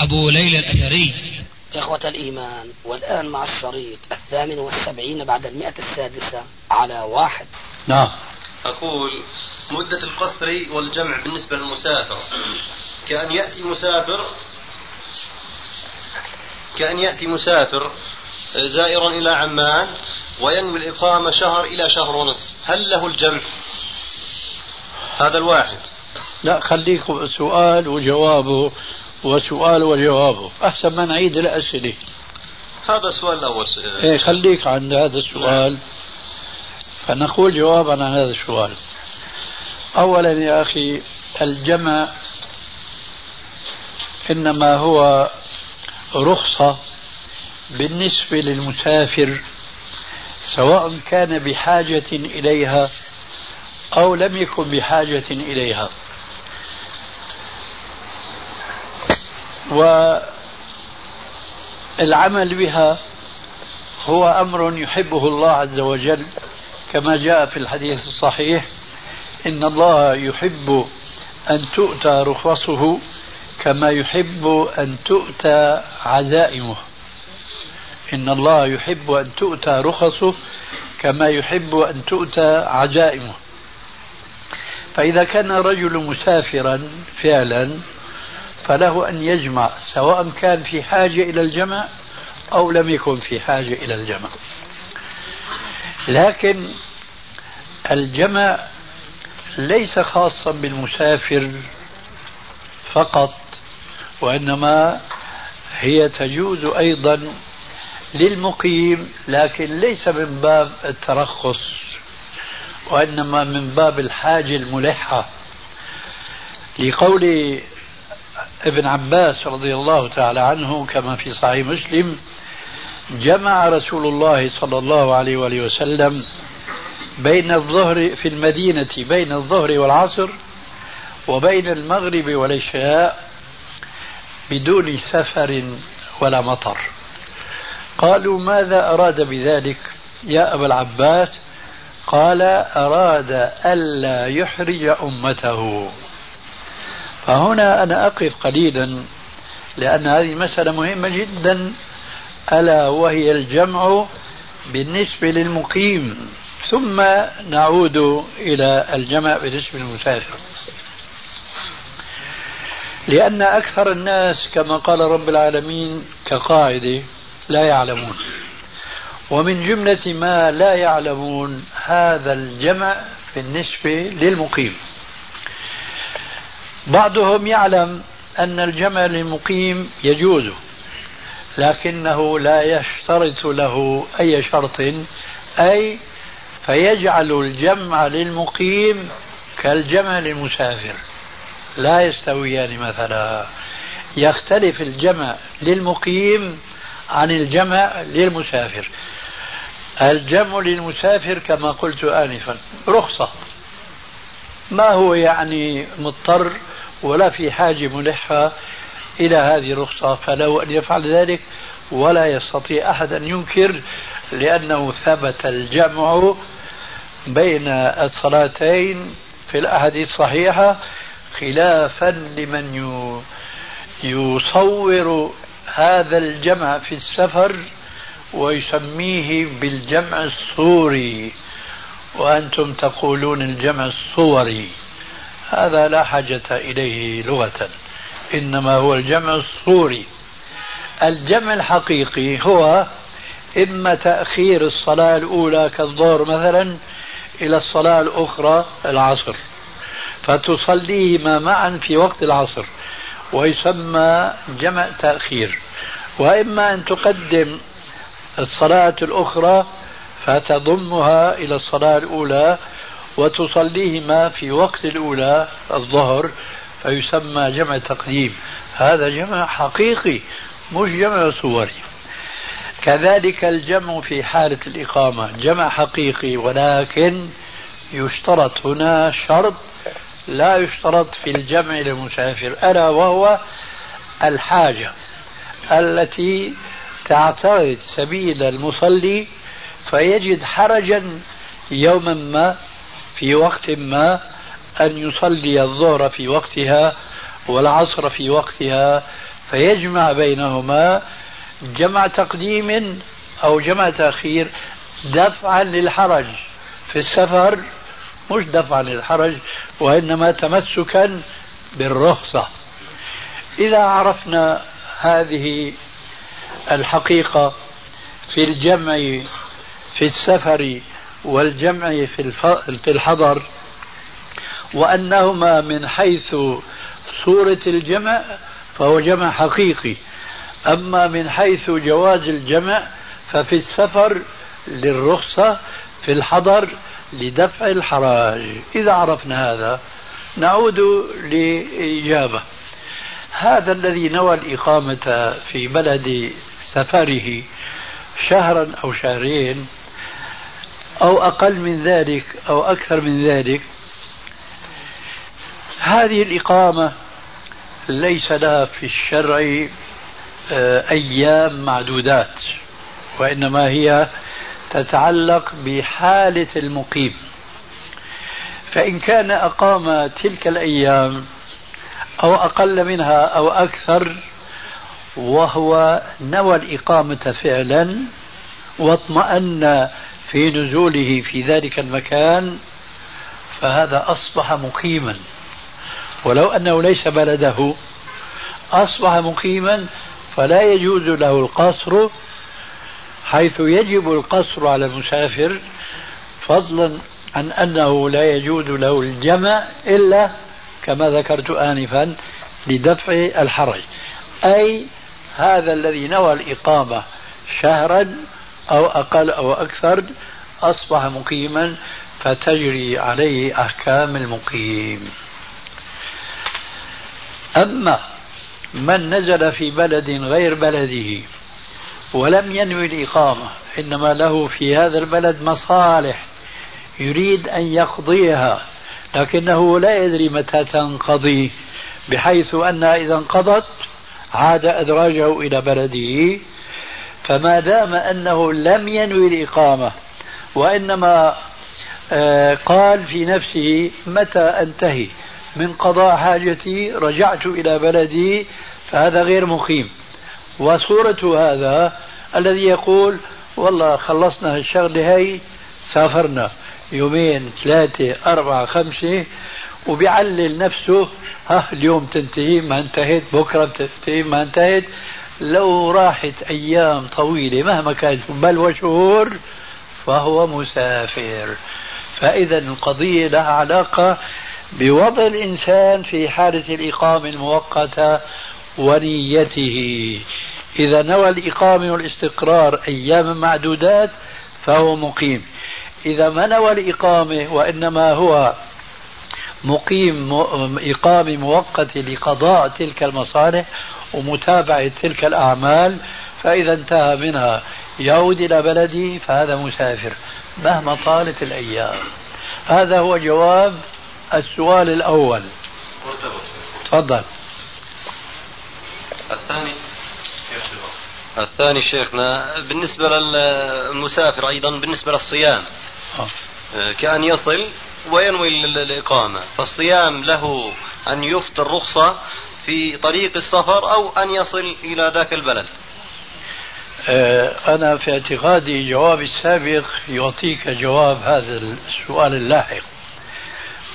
أبو ليلى الأثري. إخوة الإيمان والآن مع الشريط الثامن والسبعين بعد المئة السادسة على واحد. نعم. أقول مدة القصر والجمع بالنسبة للمسافر. كأن يأتي مسافر كأن يأتي مسافر زائرا إلى عمان وينوي الإقامة شهر إلى شهر ونصف. هل له الجمع؟ هذا الواحد. لا خليكم سؤال وجوابه. وسؤال وجوابه أحسن ما نعيد الأسئلة هذا السؤال الأول إيه خليك عند هذا السؤال. نعم. فنقول جوابا عن هذا السؤال. أولا يا أخي الجمع إنما هو رخصة بالنسبة للمسافر سواء كان بحاجة إليها أو لم يكن بحاجة إليها. والعمل بها هو أمر يحبه الله عز وجل. كما جاء في الحديث الصحيح إن الله يحب أن تؤتى رخصه كما يحب أن تؤتى عزائمه. إن الله يحب أن تؤتى رخصه كما يحب أن تؤتى عزائمه. فإذا كان رجل مسافرا فعلا فله أن يجمع سواء كان في حاجة إلى الجمع أو لم يكن في حاجة إلى الجمع. لكن الجمع ليس خاصا بالمسافر فقط وإنما هي تجوز أيضا للمقيم لكن ليس من باب الترخص وإنما من باب الحاجة الملحة. لقول ابن عباس رضي الله تعالى عنه كما في صحيح مسلم جمع رسول الله صلى الله عليه وآله وسلم بين الظهر في المدينة بين الظهر والعصر وبين المغرب والعشاء بدون سفر ولا مطر. قالوا ماذا أراد بذلك؟ يا أبا العباس قال أراد ألا يحرج أمته. فهنا أنا أقف قليلا لأن هذه مسألة مهمة جدا ألا وهي الجمع بالنسبة للمقيم. ثم نعود إلى الجمع بالنسبة للمسافر. لأن أكثر الناس كما قال رب العالمين كقاعدة لا يعلمون. ومن جملة ما لا يعلمون هذا الجمع بالنسبة للمقيم. بعضهم يعلم أن الجمع للمقيم يجوز لكنه لا يشترط له أي شرط أي فيجعل الجمع للمقيم كالجمع للمسافر لا يستويان مثلا. يختلف الجمع للمقيم عن الجمع للمسافر. الجمع للمسافر كما قلت آنفا رخصة. ما هو يعني مضطر ولا في حاجة ملحة إلى هذه الرخصة؟ فله أن يفعل ذلك ولا يستطيع أحد أن ينكر لأنه ثبت الجمع بين الصلاتين في الأحاديث الصحيحة خلافا لمن يصور هذا الجمع في السفر ويسميه بالجمع الصوري وأنتم تقولون الجمع الصوري. هذا لا حاجة إليه لغة إنما هو الجمع الصوري. الجمع الحقيقي هو إما تأخير الصلاة الأولى كالظهر مثلا إلى الصلاة الأخرى العصر. فتصليهما معا في وقت العصر ويسمى جمع تأخير. وإما أن تقدم الصلاة الأخرى فتضمها إلى الصلاة الأولى وتصليهما في وقت الأولى الظهر فيسمى جمع تقديم. هذا جمع حقيقي مش جمع صوري. كذلك الجمع في حالة الإقامة جمع حقيقي ولكن يشترط هنا شرط لا يشترط في الجمع للمسافر ألا وهو الحاجة التي تعترض سبيل المصلي فيجد حرجا يوما ما في وقت ما أن يصلي الظهر في وقتها والعصر في وقتها فيجمع بينهما جمع تقديم أو جمع تأخير دفعا للحرج. في السفر مش دفعا للحرج وإنما تمسكا بالرخصة. إذا عرفنا هذه الحقيقة في الجمع في السفر والجمع في الحضر وأنهما من حيث صورة الجمع فهو جمع حقيقي. أما من حيث جواز الجمع ففي السفر للرخصة في الحضر لدفع الحراج. إذا عرفنا هذا نعود لإجابة هذا الذي نوى الإقامة في بلد سفره شهرا أو شهرين أو أقل من ذلك أو أكثر من ذلك هذه الإقامة ليس لها في الشرع آه، أيام معدودات وإنما هي تتعلق بحالة المقيم. فإن كان أقام تلك الأيام أو أقل منها أو أكثر وهو نوى الإقامة فعلا واطمأن في نزوله في ذلك المكان فهذا أصبح مقيما. ولو أنه ليس بلده أصبح مقيما فلا يجوز له القصر حيث يجب القصر على المسافر فضلا عن أنه لا يجوز له الجمع إلا كما ذكرت آنفا لدفع الحرج. أي هذا الذي نوى الإقامة شهرا أو أقل أو أكثر أصبح مقيما فتجري عليه أحكام المقيم. أما من نزل في بلد غير بلده ولم ينوي الإقامة إنما له في هذا البلد مصالح يريد أن يقضيها لكنه لا يدري متى تنقضي بحيث أنها إذا انقضت عاد أدراجه إلى بلده فما دام أنه لم ينوي الإقامة وإنما آه، قال في نفسه متى أنتهي؟ من قضاء حاجتي رجعت إلى بلدي فهذا غير مقيم. وصورة هذا الذي يقول والله خلصنا الشغلة هي سافرنا يومين ثلاثة أربعة خمسة وبيعلل نفسه ها اليوم تنتهي ما انتهت بكرة بتنتهي ما انتهت لو راحت أيام طويلة مهما كانت بل وشهور فهو مسافر. فإذا القضية لها علاقة بوضع الإنسان في حالة الإقامة المؤقتة ونيته. إذا نوى الإقامة والاستقرار أياما معدودات فهو مقيم. إذا ما نوى الإقامة وإنما هو مقيم إقامة مؤقتة لقضاء تلك المصالح ومتابعة تلك الأعمال فإذا انتهى منها يعود إلى بلده فهذا مسافر مهما طالت الأيام. هذا هو جواب السؤال الأول. تفضل. الثاني. الثاني شيخنا بالنسبة للمسافر أيضا بالنسبة للصيام آه. كأن يصل وينوي الإقامة. فالصيام له أن يفطر رخصة في طريق السفر أو أن يصل إلى ذاك البلد. آه، أنا في اعتقادي جوابي السابق يعطيك جواب هذا السؤال اللاحق.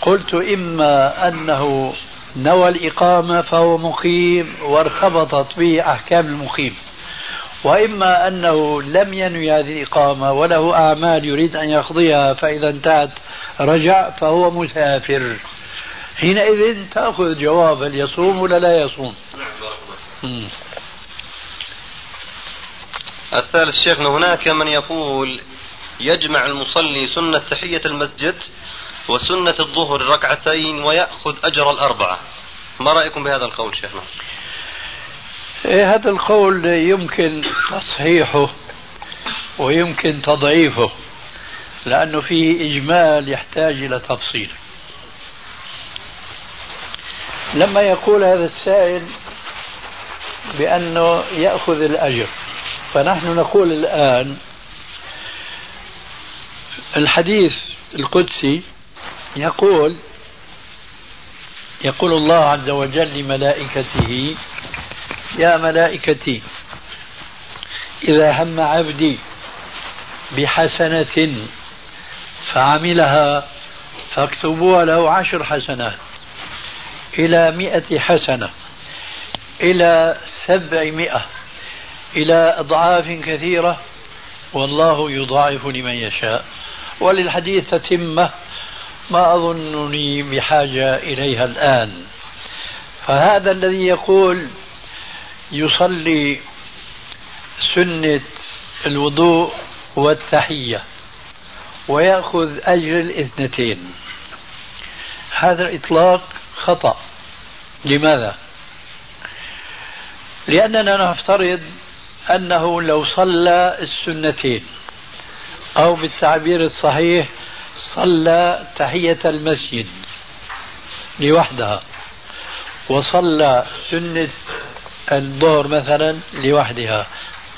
قلت إما أنه نوى الإقامة فهو مقيم وارتبطت به أحكام المقيم. وإما أنه لم ينوي هذه الإقامة وله أعمال يريد أن يقضيها فإذا انتهت رجع فهو مسافر. حينئذ تأخذ جواب هل يصوم ولا لا يصوم. نعم الثالث شيخنا هناك من يقول يجمع المصلي سنة تحية المسجد وسنة الظهر ركعتين ويأخذ أجر الأربعة. ما رأيكم بهذا القول شيخنا؟ هذا القول يمكن تصحيحه ويمكن تضعيفه لأنه فيه إجمال يحتاج إلى تفصيل. لما يقول هذا السائل بأنه يأخذ الأجر فنحن نقول الآن الحديث القدسي يقول يقول الله عز وجل لملائكته يا ملائكتي إذا هم عبدي بحسنة فعملها فاكتبوها له عشر حسنات إلى مئة حسنة إلى سبعمائة إلى أضعاف كثيرة والله يضاعف لمن يشاء. وللحديث تتمة ما أظنني بحاجة إليها الآن. فهذا الذي يقول يصلي سنة الوضوء والتحية ويأخذ أجر الاثنتين هذا الإطلاق خطأ لماذا؟ لأننا نفترض أنه لو صلى السنتين أو بالتعبير الصحيح صلى تحية المسجد لوحدها وصلى سنة الظهر مثلا لوحدها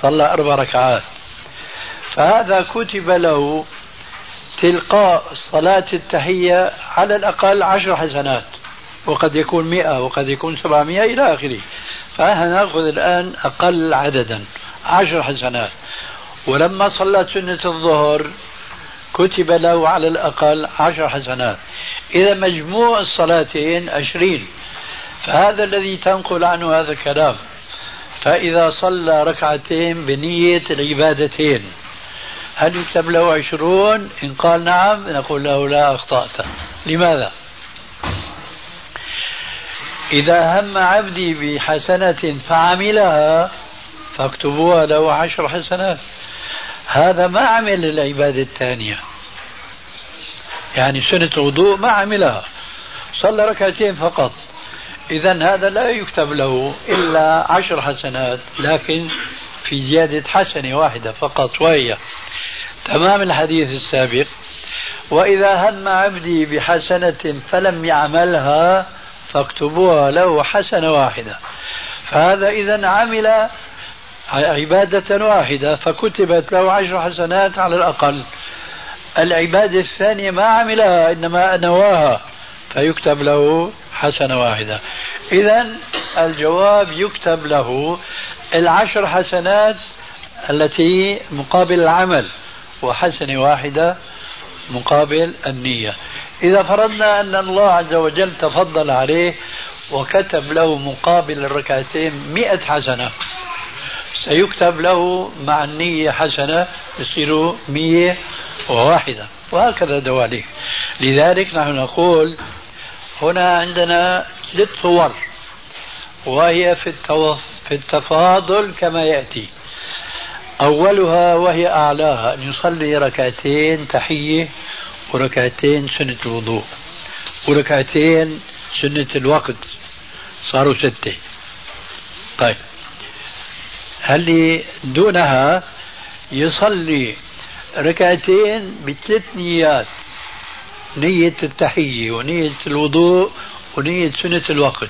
صلى أربع ركعات. فهذا كتب له تلقاء صلاة التحية على الأقل عشر حسنات وقد يكون مئة وقد يكون سبعمائة إلى آخره. فنأخذ الآن أقل عددا عشر حسنات. ولما صلى سنة الظهر كتب له على الأقل عشر حسنات. إذا مجموع الصلاتين عشرين. فهذا الذي تنقل عنه هذا الكلام. فإذا صلى ركعتين بنية العبادتين هل يكتب له عشرون؟ إن قال نعم نقول له لا أخطأت. لماذا؟ إذا هم عبدي بحسنة فعملها فاكتبوها له عشر حسنات. هذا ما عمل العبادة الثانية. يعني سنة الوضوء ما عملها. صلى ركعتين فقط. إذا هذا لا يكتب له إلا عشر حسنات لكن في زيادة حسنة واحدة فقط وهي تمام الحديث السابق. وإذا هم عبدي بحسنة فلم يعملها فاكتبوها له حسنة واحدة. فهذا إذا عمل عبادة واحدة فكتبت له عشر حسنات على الأقل. العبادة الثانية ما عملها إنما نواها فيكتب له حسنة واحدة. إذا الجواب يكتب له العشر حسنات التي مقابل العمل وحسنة واحدة مقابل النية. إذا فرضنا أن الله عز وجل تفضل عليه وكتب له مقابل الركعتين مئة حسنة سيكتب له مع النية حسنة يصير مية وواحدة وهكذا دواليك. لذلك نحن نقول هنا عندنا ثلاث صور وهي في في التفاضل كما يأتي. أولها وهي أعلاها أن يصلي ركعتين تحية وركعتين سنة الوضوء. وركعتين سنة الوقت صاروا ستة. طيب. هل دونها يصلي ركعتين بثلاث نيات نية التحية ونية الوضوء ونية سنة الوقت.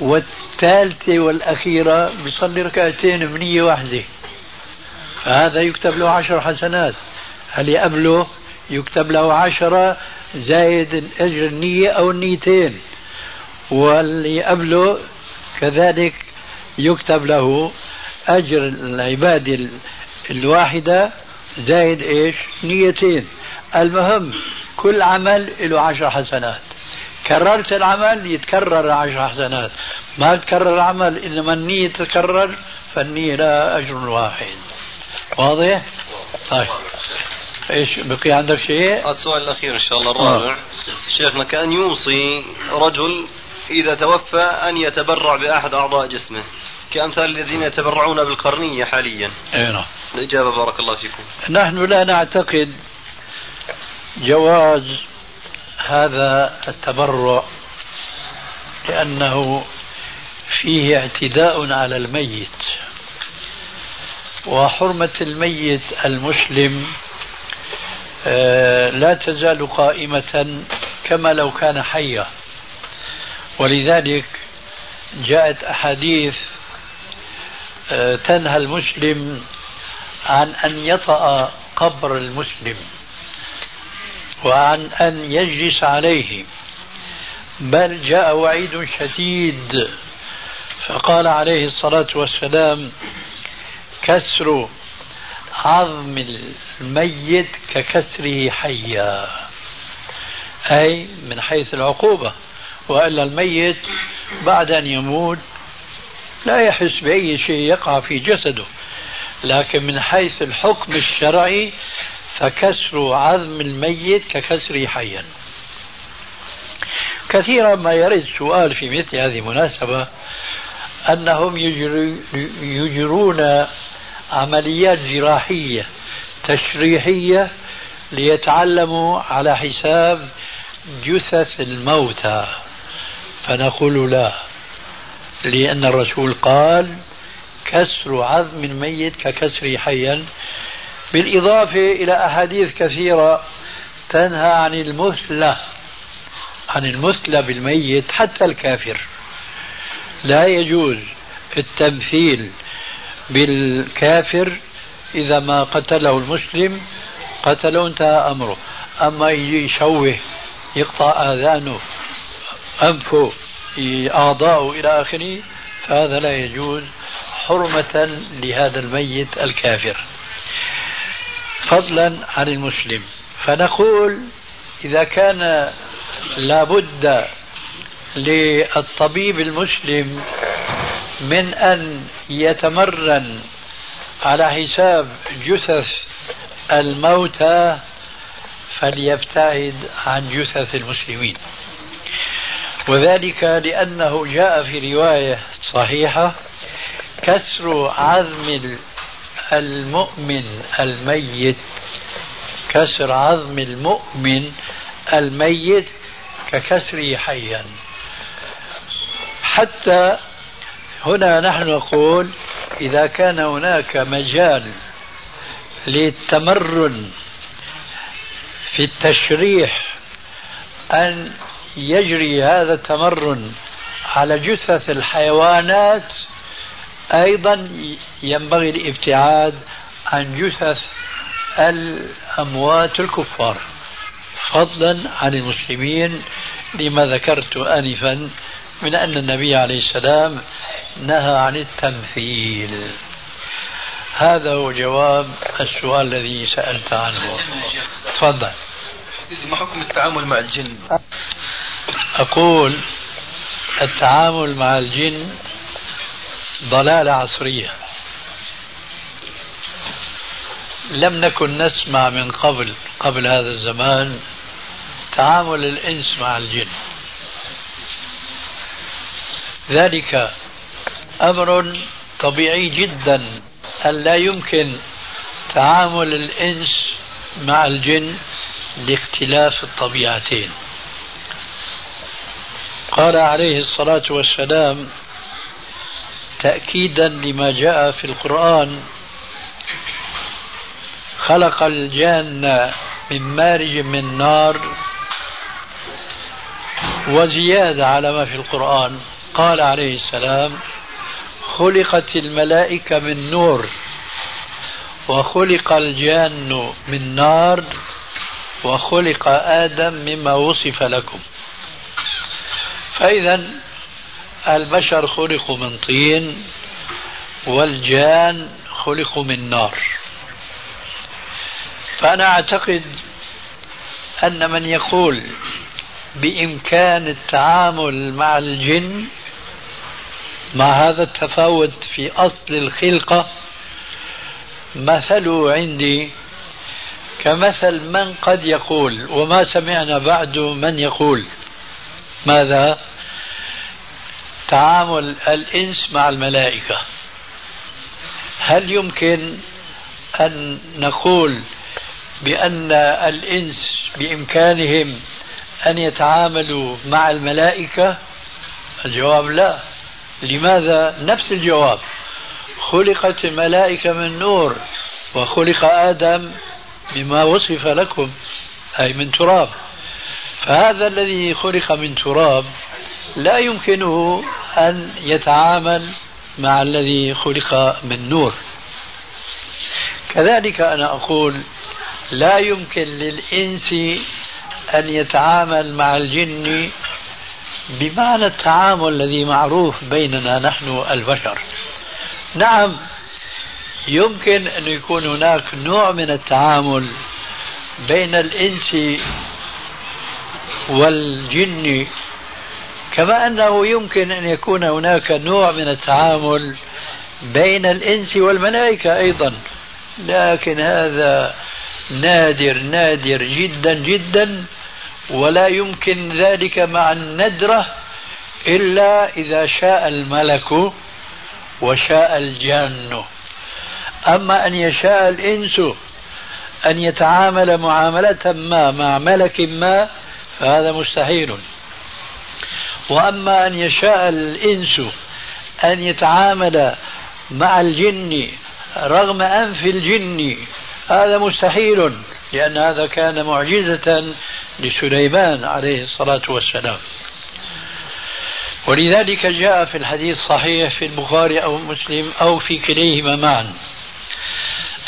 والثالثة والأخيرة بيصلي ركعتين بنية واحدة. فهذا يكتب له عشر حسنات. هل يقبله؟ يكتب له عشرة زائد أجر النية أو النيتين. واللي قبله كذلك يكتب له أجر العبادة الواحدة زائد إيش؟ نيتين. المهم كل عمل له عشر حسنات كررت العمل يتكرر عشر حسنات ما تكرر العمل إنما النية تتكرر فالنية لها أجر واحد واضح؟ طيب إيش بقي عندك شيء؟ السؤال الأخير إن شاء الله الرابع آه. شيخنا كأن يوصي رجل إذا توفى أن يتبرع بأحد أعضاء جسمه كأمثال الذين يتبرعون بالقرنية حاليا. أي نعم. الإجابة بارك الله فيكم. نحن لا نعتقد جواز هذا التبرع لأنه فيه اعتداء على الميت وحرمة الميت المسلم آه، لا تزال قائمة كما لو كان حيا. ولذلك جاءت أحاديث آه، تنهى المسلم عن أن يطأ قبر المسلم. وعن أن يجلس عليه بل جاء وعيد شديد فقال عليه الصلاة والسلام كسر عظم الميت ككسره حيا أي من حيث العقوبة وإلا الميت بعد أن يموت لا يحس بأي شيء يقع في جسده لكن من حيث الحكم الشرعي فكسر عظم الميت ككسره حيا كثيرا ما يرد سؤال في مثل هذه المناسبة أنهم يجرون عمليات جراحية تشريحية ليتعلموا على حساب جثث الموتى. فنقول لا لأن الرسول قال كسر عظم الميت ككسر حيا بالإضافة إلى أحاديث كثيرة تنهى عن المثلة عن المثلة بالميت حتى الكافر. لا يجوز التمثيل بالكافر إذا ما قتله المسلم قتله انتهى أمره. أما يجي يشوه يقطع آذانه أنفه أعضاؤه إلى آخره فهذا لا يجوز حرمة لهذا الميت الكافر. فضلا عن المسلم. فنقول إذا كان لابد للطبيب المسلم من أن يتمرن على حساب جثث الموتى فليبتعد عن جثث المسلمين. وذلك لأنه جاء في رواية صحيحة كسر عظم المؤمن الميت كسر عظم المؤمن الميت ككسره حيا. حتى هنا نحن نقول إذا كان هناك مجال للتمرن في التشريح أن يجري هذا التمرن على جثث الحيوانات أيضا ينبغي الابتعاد عن جثث الأموات الكفار فضلا عن المسلمين لما ذكرت آنفا من أن النبي عليه السلام نهى عن التمثيل. هذا هو جواب السؤال الذي سألت عنه. تفضل. ما حكم التعامل مع الجن؟ أقول التعامل مع الجن ضلالة عصرية. لم نكن نسمع من قبل قبل هذا الزمان تعامل الإنس مع الجن. ذلك أمر طبيعي جدا أن لا يمكن تعامل الإنس مع الجن لاختلاف الطبيعتين. قال عليه الصلاة والسلام تأكيدا لما جاء في القرآن. خلق الجنة من مارج من نار وزيادة على ما في القرآن. قال عليه السلام خلقت الملائكة من نور وخلق الجان من نار وخلق آدم مما وصف لكم. فإذا البشر خلقوا من طين والجان خلقوا من نار. فأنا أعتقد أن من يقول بإمكان التعامل مع الجن مع هذا التفاوت في أصل الخلقة مثله عندي كمثل من قد يقول وما سمعنا بعد من يقول ماذا؟ تعامل الإنس مع الملائكة. هل يمكن أن نقول بأن الإنس بإمكانهم أن يتعاملوا مع الملائكة؟ الجواب لا. لماذا؟ نفس الجواب. خلقت الملائكة من نور وخلق آدم بما وصف لكم أي من تراب. فهذا الذي خلق من تراب لا يمكنه أن يتعامل مع الذي خلق من نور. كذلك أنا أقول لا يمكن للإنس أن يتعامل مع الجن بمعنى التعامل الذي معروف بيننا نحن البشر. نعم يمكن أن يكون هناك نوع من التعامل بين الإنس والجن كما أنه يمكن أن يكون هناك نوع من التعامل بين الإنس والملائكة أيضا. لكن هذا نادر نادر جدا جدا. ولا يمكن ذلك مع الندرة إلا إذا شاء الملك وشاء الجان أما أن يشاء الإنس أن يتعامل معاملة ما مع ملك ما فهذا مستحيل. وأما أن يشاء الإنس أن يتعامل مع الجن رغم أنف الجن هذا مستحيل لأن هذا كان معجزة لسليمان عليه الصلاة والسلام. ولذلك جاء في الحديث الصحيح في البخاري أو مسلم أو في كليهما معا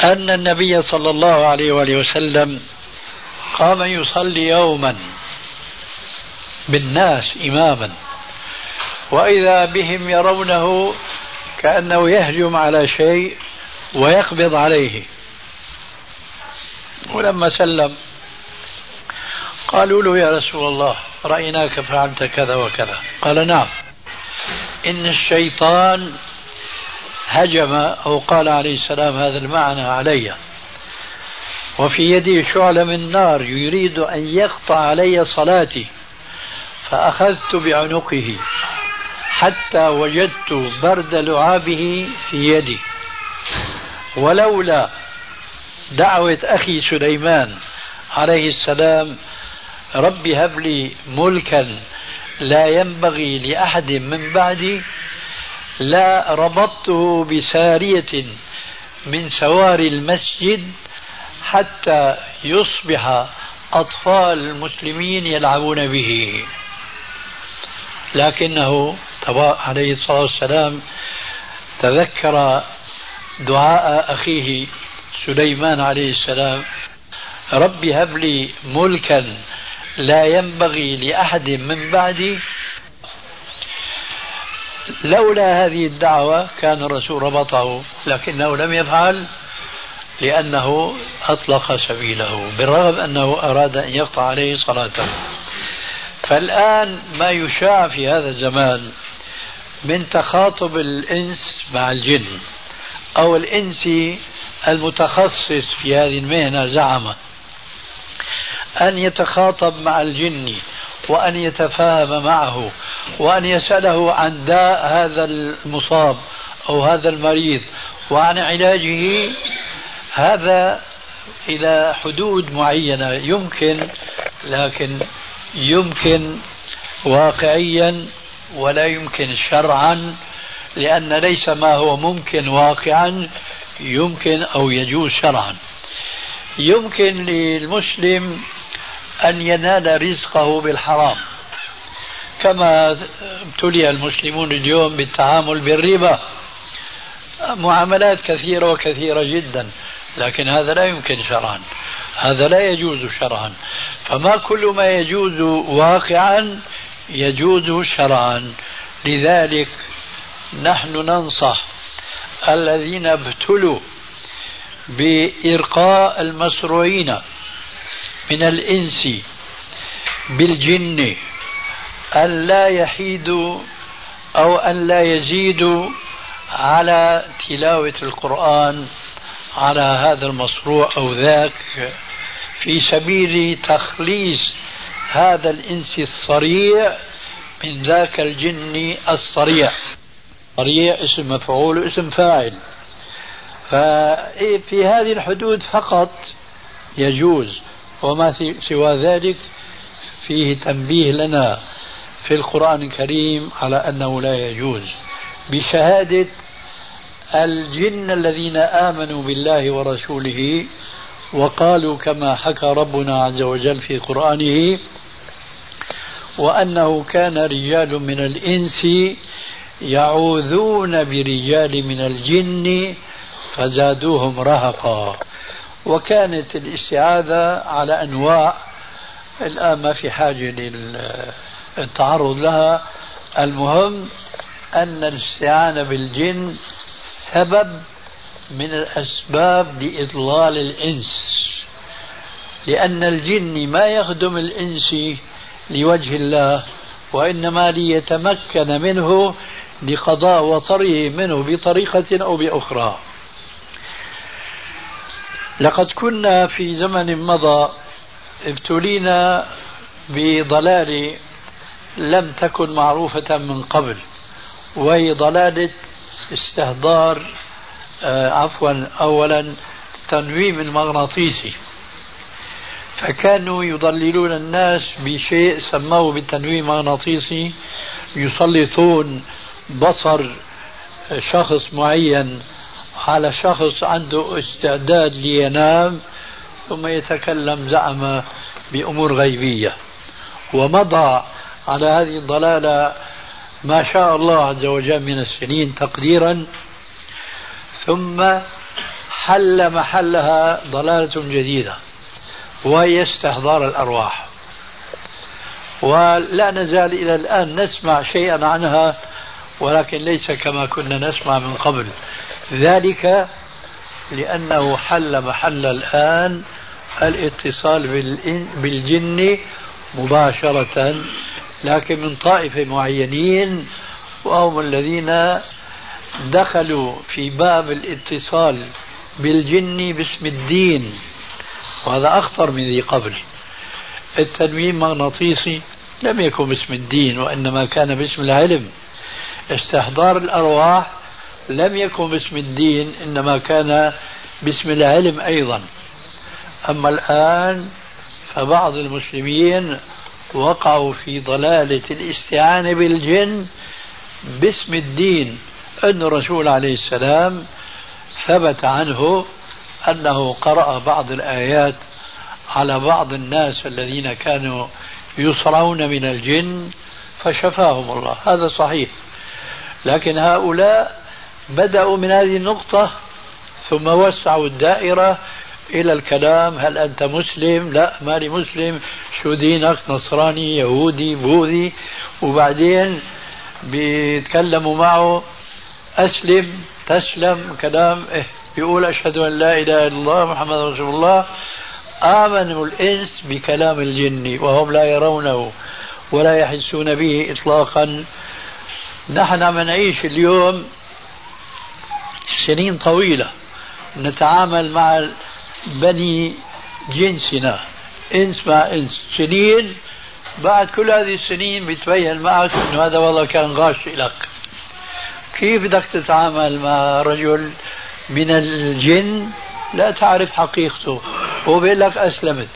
أن النبي صلى الله عليه وآله وسلم قام يصلي يوما. بالناس إماما. وإذا بهم يرونه كأنه يهجم على شيء ويقبض عليه. ولما سلم قالوا له يا رسول الله رأيناك فعلت كذا وكذا. قال نعم. إن الشيطان هجم أو قال عليه السلام هذا المعنى علي. وفي يدي شعلة من نار يريد أن يقطع علي صلاتي. فأخذت بعنقه حتى وجدت برد لعابه في يدي. ولولا دعوة أخي سليمان عليه السلام رب هب لي ملكا لا ينبغي لأحد من بعدي لا ربطته بسارية من سواري المسجد حتى يصبح أطفال المسلمين يلعبون به. لكنه عليه الصلاة والسلام تذكر دعاء أخيه سليمان عليه السلام رب هب لي ملكا لا ينبغي لأحد من بعدي. لولا هذه الدعوة كان الرسول ربطه لكنه لم يفعل لأنه أطلق سبيله بالرغم أنه أراد أن يقطع عليه صلاته. فالآن ما يشاع في هذا الزمان من تخاطب الإنس مع الجن أو الإنس المتخصص في هذه المهنة زعم أن يتخاطب مع الجن وأن يتفاهم معه وأن يسأله عن داء هذا المصاب أو هذا المريض وعن علاجه. هذا إلى حدود معينة يمكن لكن يمكن واقعيا ولا يمكن شرعا لأن ليس ما هو ممكن واقعا يمكن أو يجوز شرعا. يمكن للمسلم أن ينال رزقه بالحرام. كما ابتلي المسلمون اليوم بالتعامل بالربا. معاملات كثيرة وكثيرة جدا لكن هذا لا يمكن شرعا. هذا لا يجوز شرعا. فما كل ما يجوز واقعا يجوز شرعا. لذلك نحن ننصح الذين ابتلوا بإرقاء المسروعين من الإنس بالجن أن لا يحيدوا أو أن لا يزيدوا على تلاوة القرآن على هذا المصروع أو ذاك. في سبيل تخليص هذا الإنس الصريع من ذاك الجن الصريع. صريع اسم مفعول واسم فاعل. ففي هذه الحدود فقط يجوز وما سوى ذلك فيه تنبيه لنا في القرآن الكريم على أنه لا يجوز. بشهادة الجن الذين آمنوا بالله ورسوله وقالوا كما حكى ربنا عز وجل في قرآنه وأنه كان رجال من الإنس يعوذون برجال من الجن فزادوهم رهقا. وكانت الاستعاذة على أنواع. الآن ما في حاجة للتعرض لها. المهم أن الاستعانة بالجن سبب من الأسباب لإضلال الإنس. لأن الجن ما يخدم الإنس لوجه الله وإنما ليتمكن منه لقضاء وطره منه بطريقة أو بأخرى. لقد كنا في زمن مضى ابتلينا بضلال لم تكن معروفة من قبل وهي ضلالة استهدار عفوا أولا تنويم المغناطيسي فكانوا يضللون الناس بشيء سموه بالتنويم المغناطيسي يسلطون بصر شخص معين على شخص عنده استعداد لينام ثم يتكلم زعم بأمور غيبية. ومضى على هذه الضلالة ما شاء الله عز وجل من السنين تقديرا. ثم حل محلها ضلالة جديدة وهي استحضار الأرواح. ولا نزال إلى الآن نسمع شيئا عنها ولكن ليس كما كنا نسمع من قبل. ذلك لأنه حل محل الآن الاتصال بالجن مباشرة لكن من طائفة معينين وهم الذين دخلوا في باب الاتصال بالجن باسم الدين. وهذا أخطر من ذي قبل. التنويم مغناطيسي لم يكن باسم الدين وإنما كان باسم العلم. استحضار الأرواح لم يكن باسم الدين إنما كان باسم العلم أيضا. أما الآن فبعض المسلمين وقعوا في ضلالة الاستعانة بالجن باسم الدين. أن الرسول عليه السلام ثبت عنه أنه قرأ بعض الآيات على بعض الناس الذين كانوا يصرعون من الجن فشفاهم الله. هذا صحيح. لكن هؤلاء بدأوا من هذه النقطة ثم وسعوا الدائرة إلى الكلام هل أنت مسلم؟ لا ماني مسلم. شو دينك؟ نصراني يهودي بوذي. وبعدين بيتكلموا معه أسلم تسلم كلام إيه يقول أشهد أن لا إله إلا الله محمد رسول الله. آمنوا الإنس بكلام الجن وهم لا يرونه ولا يحسون به إطلاقا. نحن عم نعيش اليوم سنين طويلة نتعامل مع بني جنسنا إنس مع إنس. سنين بعد كل هذه السنين بيتبين معك إنه هذا والله كان غاش لك كيف بدك تتعامل مع رجل من الجن؟ لا تعرف حقيقته. هو بيقول لك أسلمت.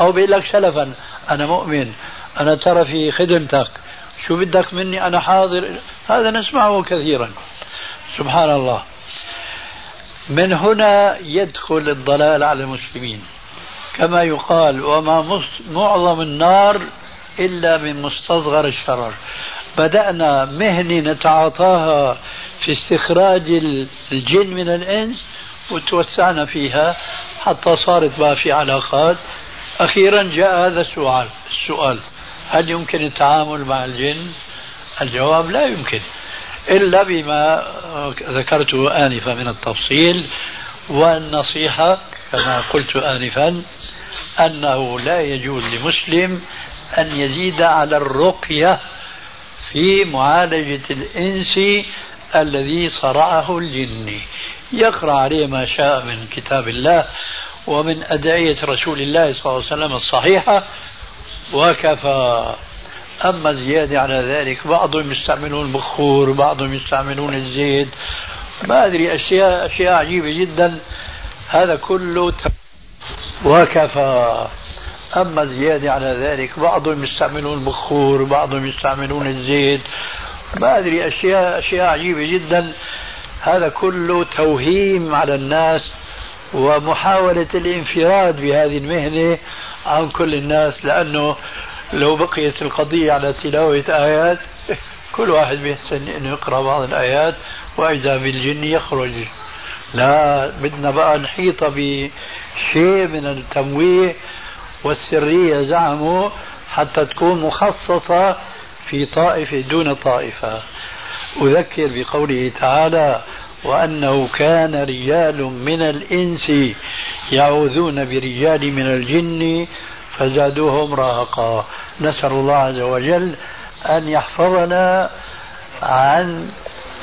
أو بيقول لك سلفا أنا مؤمن. أنا ترى في خدمتك. شو بدك مني؟ أنا حاضر. هذا نسمعه كثيرا. سبحان الله. من هنا يدخل الضلال على المسلمين. كما يقال وما معظم النار إلا من مستصغر الشرر. بدأنا مهنة نتعاطاها في استخراج الجن من الإنس وتوسعنا فيها حتى صارت بقى في علاقات. أخيرا جاء هذا السؤال. السؤال هل يمكن التعامل مع الجن؟ الجواب لا يمكن إلا بما ذكرته آنفا من التفصيل. والنصيحة كما قلت آنفا أنه لا يجوز لمسلم أن يزيد على الرقية في معالجة الإنس الذي صرعه الجن. يقرأ عليه ما شاء من كتاب الله ومن أدعية رسول الله صلى الله عليه وسلم الصحيحة وكفى. أما زيادة على ذلك بعضهم يستعملون البخور بعضهم يستعملون الزيت. ما أدري أشياء أشياء عجيبة جدا. هذا كله وكفى. أما زيادة على ذلك بعضهم يستعملون البخور بعضهم يستعملون الزيت. ما أدري أشياء أشياء عجيبة جدا. هذا كله توهيم على الناس ومحاولة الانفراد بهذه المهنة عن كل الناس لأنه لو بقيت القضية على تلاوة آيات كل واحد بيحسن إنه يقرأ بعض الآيات وإذا بالجن يخرج. لا بدنا بقى نحيط بشيء من التمويه والسرية زعموا حتى تكون مخصصة في طائفة دون طائفة. أذكر بقوله تعالى وأنه كان رجال من الإنس يعوذون برجال من الجن فزادوهم رهقا نسأل الله عز وجل أن يحفظنا عن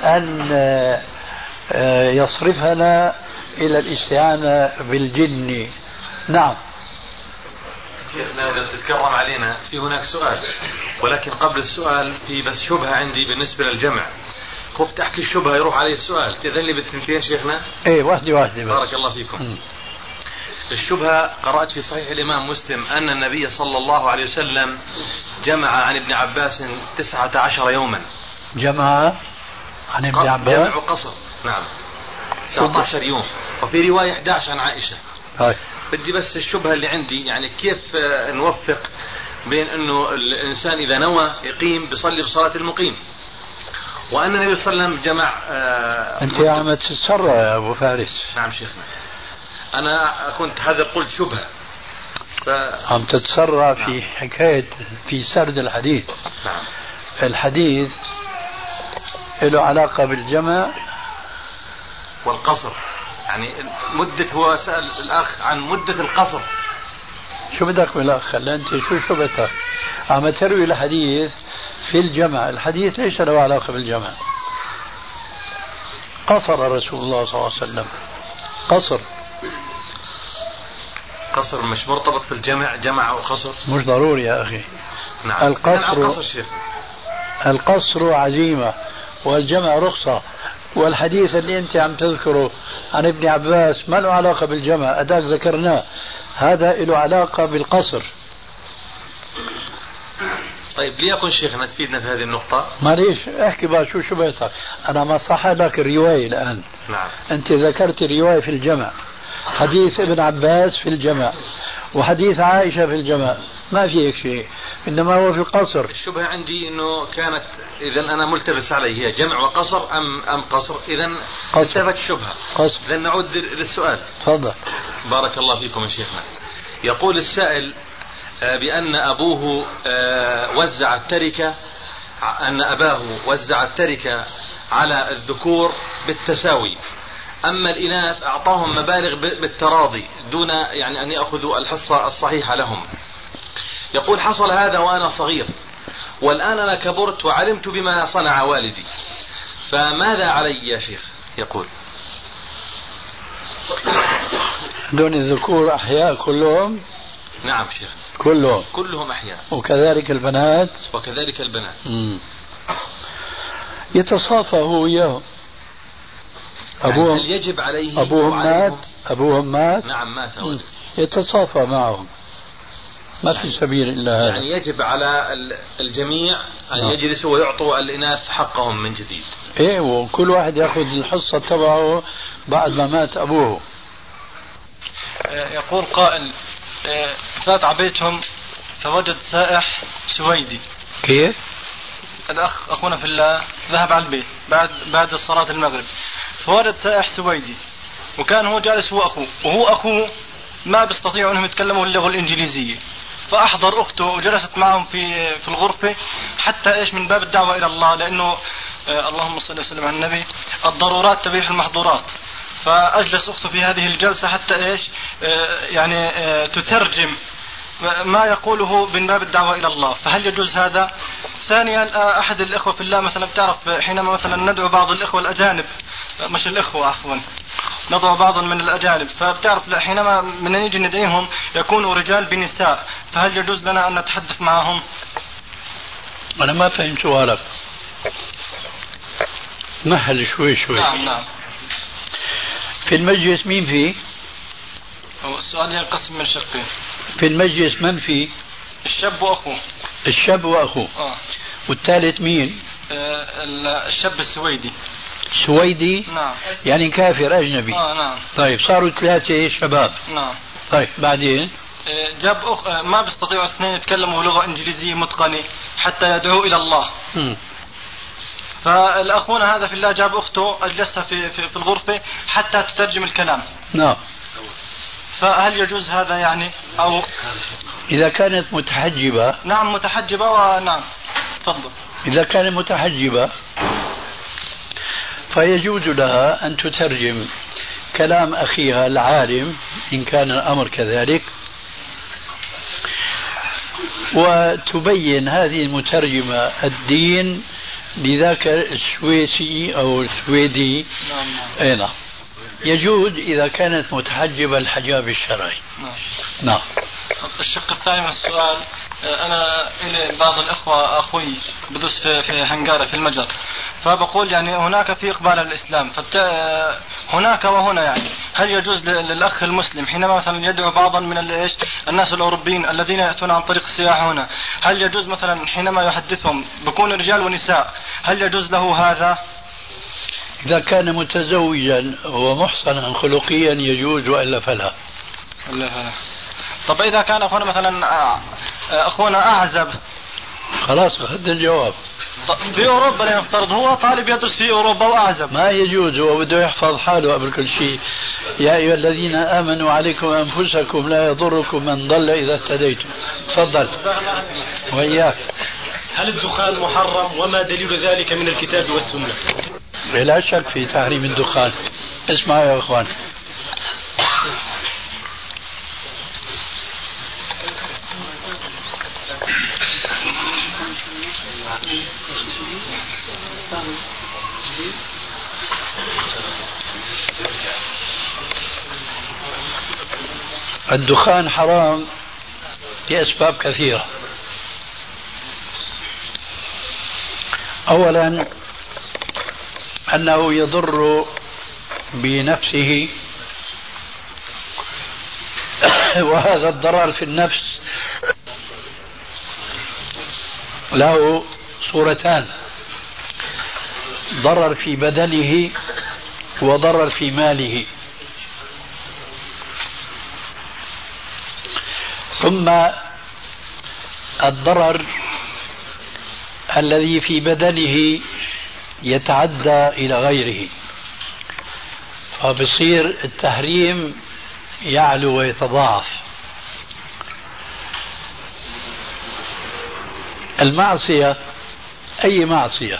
أن آه، يصرفنا إلى الاستعانة بالجن. نعم. شيخنا إذا بتتكرم علينا في هناك سؤال ولكن قبل السؤال في بس شبهة عندي بالنسبة للجمع. خفت أحكي الشبهة يروح علي السؤال تأذن لي بالثنتين شيخنا؟ إيه واحدة واحدة بارك الله فيكم. م. الشبهة قرأت في صحيح الإمام مسلم أن النبي صلى الله عليه وسلم جمع عن ابن عباس تسعة عشر يوما. جمع عن ابن عباس؟ جمع قصر. نعم. 19 يوم. وفي رواية 11 عن عائشة. هاي. بدي بس الشبهة اللي عندي يعني كيف آه، نوفق بين إنه الإنسان إذا نوى يقيم بيصلي بصلاة المقيم. وأن النبي صلى الله عليه وسلم جمع آه أنت عم تتسرع يا أبو فارس؟ نعم شيخنا أنا كنت هذا قلت شبهة. ف... عم تتسرع نعم. في حكاية في سرد الحديث. نعم. الحديث له علاقة بالجمع والقصر. يعني مدة هو سأل الأخ عن مدة القصر. شو بدك من الأخ؟ أنت شو شو بدك؟ عم تروي الحديث في الجمع. الحديث ليس له علاقة بالجمع. قصر رسول الله صلى الله عليه وسلم. قصر. قصر مش مرتبط في الجمع جمع أو قصر؟ مش ضروري يا أخي. نعم. القصر القصر. القصر عزيمة والجمع رخصة. والحديث اللي أنت عم تذكره عن ابن عباس ما له علاقة بالجمع أداك ذكرناه. هذا له علاقة بالقصر. طيب ليكن شيخنا تفيدنا في هذه النقطة؟ معليش احكي بقى شو شبهتك أنا ما صح لك الرواية الآن. نعم. أنت ذكرت الرواية في الجمع. حديث ابن عباس في الجمع. وحديث عائشة في الجمع ما في هيك شيء. إنما هو في القصر الشبهة عندي إنه كانت اذا أنا ملتبس علي. هي جمع وقصر ام أم قصر؟ اذا التفت الشبهه قصر. اذا نعود للسؤال. تفضل. بارك الله فيكم يا شيخنا. يقول السائل آه، بأن أبوه آه، وزع التركة أن أباه وزع التركة على الذكور بالتساوي. أما الإناث أعطاهم مبالغ بالتراضي دون يعني أن يأخذوا الحصة الصحيحة لهم. يقول حصل هذا وأنا صغير والآن أنا كبرت وعلمت بما صنع والدي. فماذا علي يا شيخ؟ يقول. دون الذكور أحياء كلهم؟ نعم شيخ. كلهم. كلهم أحياء. وكذلك البنات؟ وكذلك البنات. مم. يتصافى هو وياهم أبوهم هل يجب عليه أبوهم مات أبوهم مات. نعم مات يتصافى معهم. ما في سبيل إلا هذا. يعني يجب على الجميع أن نعم. يجلسوا ويعطوا الإناث حقهم من جديد. إيه وكل واحد يأخذ الحصة تبعه بعد ما مات أبوه. آه، يقول قائل آه، فات عبيتهم فوجد سائح سويدي. كيف؟ الأخ أخونا في الله ذهب على البيت بعد بعد صلاة المغرب. فوجد سائح سويدي. وكان هو جالس هو أخوه. وهو أخوه ما بيستطيعوا أنهم يتكلموا اللغة الإنجليزية. فأحضر أخته وجلست معهم في في الغرفة حتى إيش من باب الدعوة إلى الله لأنه آه اللهم صل وسلم على النبي الضرورات تبيح المحظورات. فأجلس أخته في هذه الجلسة حتى إيش آه يعني آه تترجم ما يقوله من باب الدعوة إلى الله. فهل يجوز هذا؟ ثانيا آه، أحد الإخوة في الله مثلا بتعرف حينما مثلا ندعو بعض الإخوة الأجانب مش الإخوة عفوا. نضع بعضا من الأجانب. فبتعرف حينما من نيجي ندعيهم يكونوا رجال بنساء. فهل يجوز لنا أن نتحدث معهم؟ أنا ما فهمت سؤالك. مهل شوي شوي. نعم نعم. في المجلس مين فيه؟ السؤال ينقسم من شقين في المجلس من في؟ الشاب وأخوه. الشاب وأخوه. آه. والثالث مين؟ آه، الشاب السويدي. سويدي؟ نعم. يعني كافر أجنبي. آه نعم. طيب صاروا ثلاثة شباب؟ نعم. طيب بعدين؟ آه، جاب أخ... آه، ما بيستطيعوا الاثنين يتكلموا لغة إنجليزية متقنة حتى يدعوا إلى الله. مم. فالأخونا هذا في الله جاب أخته أجلسها في في, في الغرفة حتى تترجم الكلام. نعم. فهل يجوز هذا يعني؟ أو إذا كانت متحجبة نعم متحجبة ونعم تفضل. إذا كانت متحجبة فيجوز لها أن تترجم كلام أخيها العالم إن كان الأمر كذلك وتبين هذه المترجمة الدين لذاك السويسي أو السويدي. نعم. نعم. يجوز إذا كانت متحجبة الحجاب الشرعي. نعم. نعم. الشق الثاني من السؤال أنا إلي بعض الإخوة أخوي بدرس في في هنغارة في المجر. فبقول يعني هناك في إقبال الإسلام. فبت... آه، هناك وهنا يعني. هل يجوز للأخ المسلم حينما مثلا يدعو بعضا من ال- إيش؟ الناس الأوروبيين الذين يأتون عن طريق السياحة هنا هل يجوز مثلا حينما يحدثهم بكون رجال ونساء هل يجوز له هذا؟ إذا كان متزوجا ومحصنا خلقيا يجوز وإلا فلا؟ ولا طب إذا كان اخونا مثلا آه، آه، أخونا أعزب. خلاص أخذت الجواب. في أوروبا لنفترض هو طالب يدرس في أوروبا وأعزب. ما يجوز هو بده يحفظ حاله قبل كل شيء. يا أيها الذين آمنوا عليكم أنفسكم لا يضركم من ضل إذا اهتديتم. تفضل. وإياك. هل الدخان محرم؟ وما دليل ذلك من الكتاب والسنة؟ لا شك في تحريم الدخان. اسمعوا يا إخوان. الدخان حرام لأسباب كثيرة. أولا أنه يضر بنفسه وهذا الضرر في النفس له صورتان. ضرر في بدنه وضرر في ماله. ثم الضرر الذي في بدنه يتعدى إلى غيره. فبصير التحريم يعلو ويتضاعف. المعصية أي معصية؟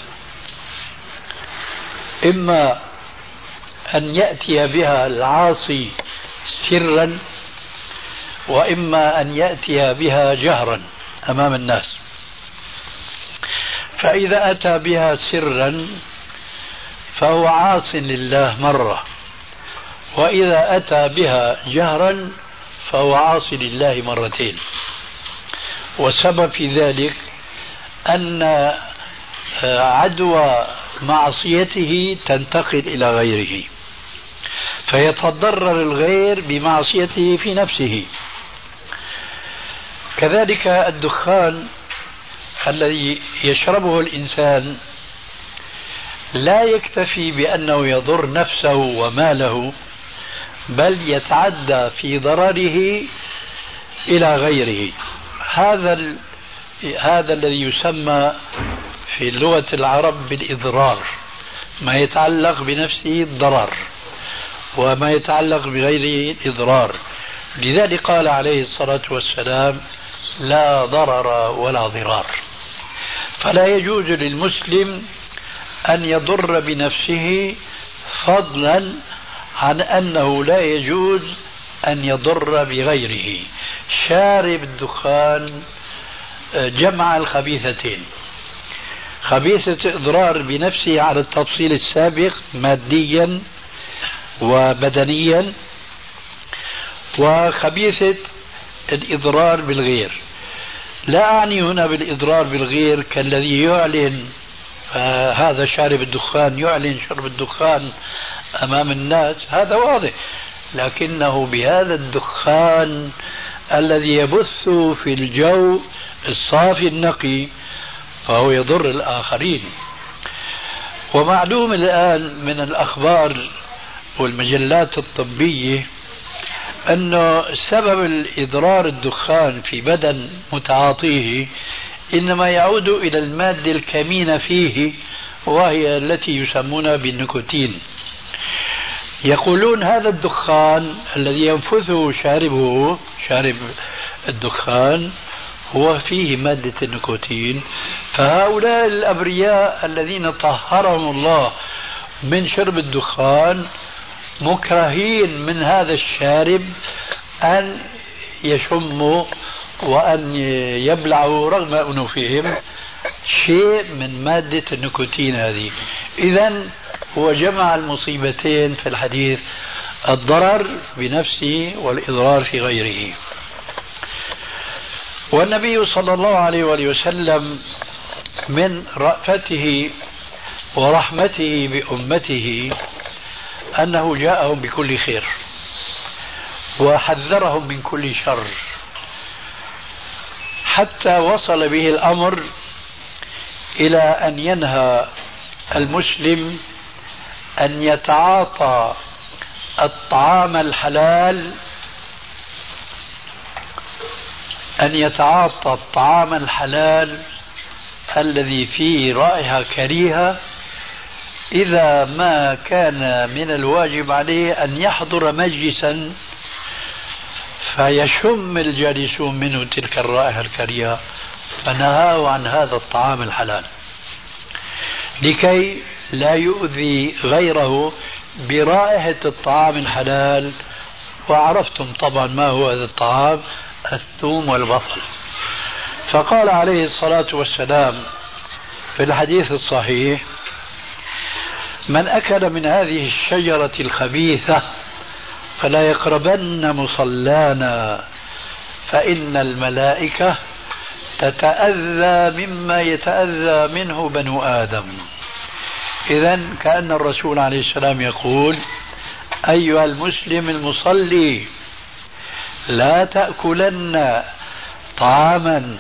إما أن يأتي بها العاصي سرا وإما أن يأتي بها جهرا أمام الناس. فإذا أتى بها سرا فهو عاص لله مرة. وإذا أتى بها جهرا فهو عاص لله مرتين. والسبب في ذلك أن عدوى معصيته تنتقل إلى غيره فيتضرر الغير بمعصيته في نفسه كذلك الدخان الذي يشربه الإنسان لا يكتفي بأنه يضر نفسه وماله بل يتعدى في ضرره إلى غيره هذا. هذا الذي يسمى في لغة العرب بالإضرار ما يتعلق بنفسه الضرر وما يتعلق بغيره الإضرار لذلك قال عليه الصلاة والسلام لا ضرر ولا ضرار فلا يجوز للمسلم أن يضر بنفسه فضلا عن أنه لا يجوز أن يضر بغيره. شارب الدخان جمع الخبيثتين. خبيثة إضرار بنفسه على التفصيل السابق ماديا وبدنيا وخبيثة الإضرار بالغير. لا أعني هنا بالإضرار بالغير كالذي يعلن آه هذا شارب الدخان يعلن شرب الدخان أمام الناس. هذا واضح. لكنه بهذا الدخان الذي يبث في الجو الصافي النقي فهو يضر الآخرين. ومعلوم الآن من الأخبار والمجلات الطبية أنه سبب الإضرار الدخان في بدن متعاطيه إنما يعود إلى المادة الكمينة فيه وهي التي يسمونها بالنيكوتين. يقولون هذا الدخان الذي ينفثه شاربه شارب الدخان هو فيه مادة النيكوتين فهؤلاء الأبرياء الذين طهرهم الله من شرب الدخان مكرهين من هذا الشارب أن يشموا وأن يبلعوا رغم أنوفهم شيء من مادة النيكوتين هذه. إذا هو جمع المصيبتين في الحديث الضرر بنفسه والإضرار في غيره. والنبي صلى الله عليه وآله وسلم من رأفته ورحمته بأمته أنه جاءهم بكل خير وحذرهم من كل شر حتى وصل به الأمر إلى أن ينهى المسلم أن يتعاطى الطعام الحلال أن يتعاطى الطعام الحلال الذي فيه رائحة كريهة إذا ما كان من الواجب عليه أن يحضر مجلسا فيشم الجالسون منه تلك الرائحة الكريهة فنهاه عن هذا الطعام الحلال. لكي لا يؤذي غيره برائحة الطعام الحلال. وعرفتم طبعا ما هو هذا الطعام. الثوم والبصل. فقال عليه الصلاة والسلام في الحديث الصحيح من أكل من هذه الشجرة الخبيثة فلا يقربن مصلانا فإن الملائكة تتأذى مما يتأذى منه بنو آدم. إذا كأن الرسول عليه السلام يقول أيها المسلم المصلي لا تأكلن طعاما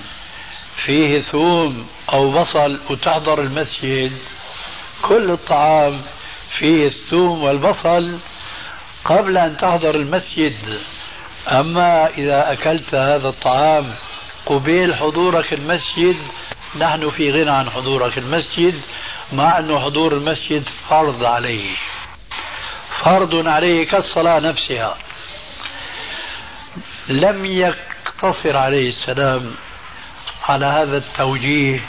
فيه ثوم أو بصل وتحضر المسجد. كل الطعام فيه الثوم والبصل قبل أن تحضر المسجد. أما إذا أكلت هذا الطعام قبيل حضورك المسجد نحن في غنى عن حضورك المسجد مع أنه حضور المسجد فرض عليه. فرض عليه كالصلاة نفسها. لم يقتصر عليه السلام على هذا التوجيه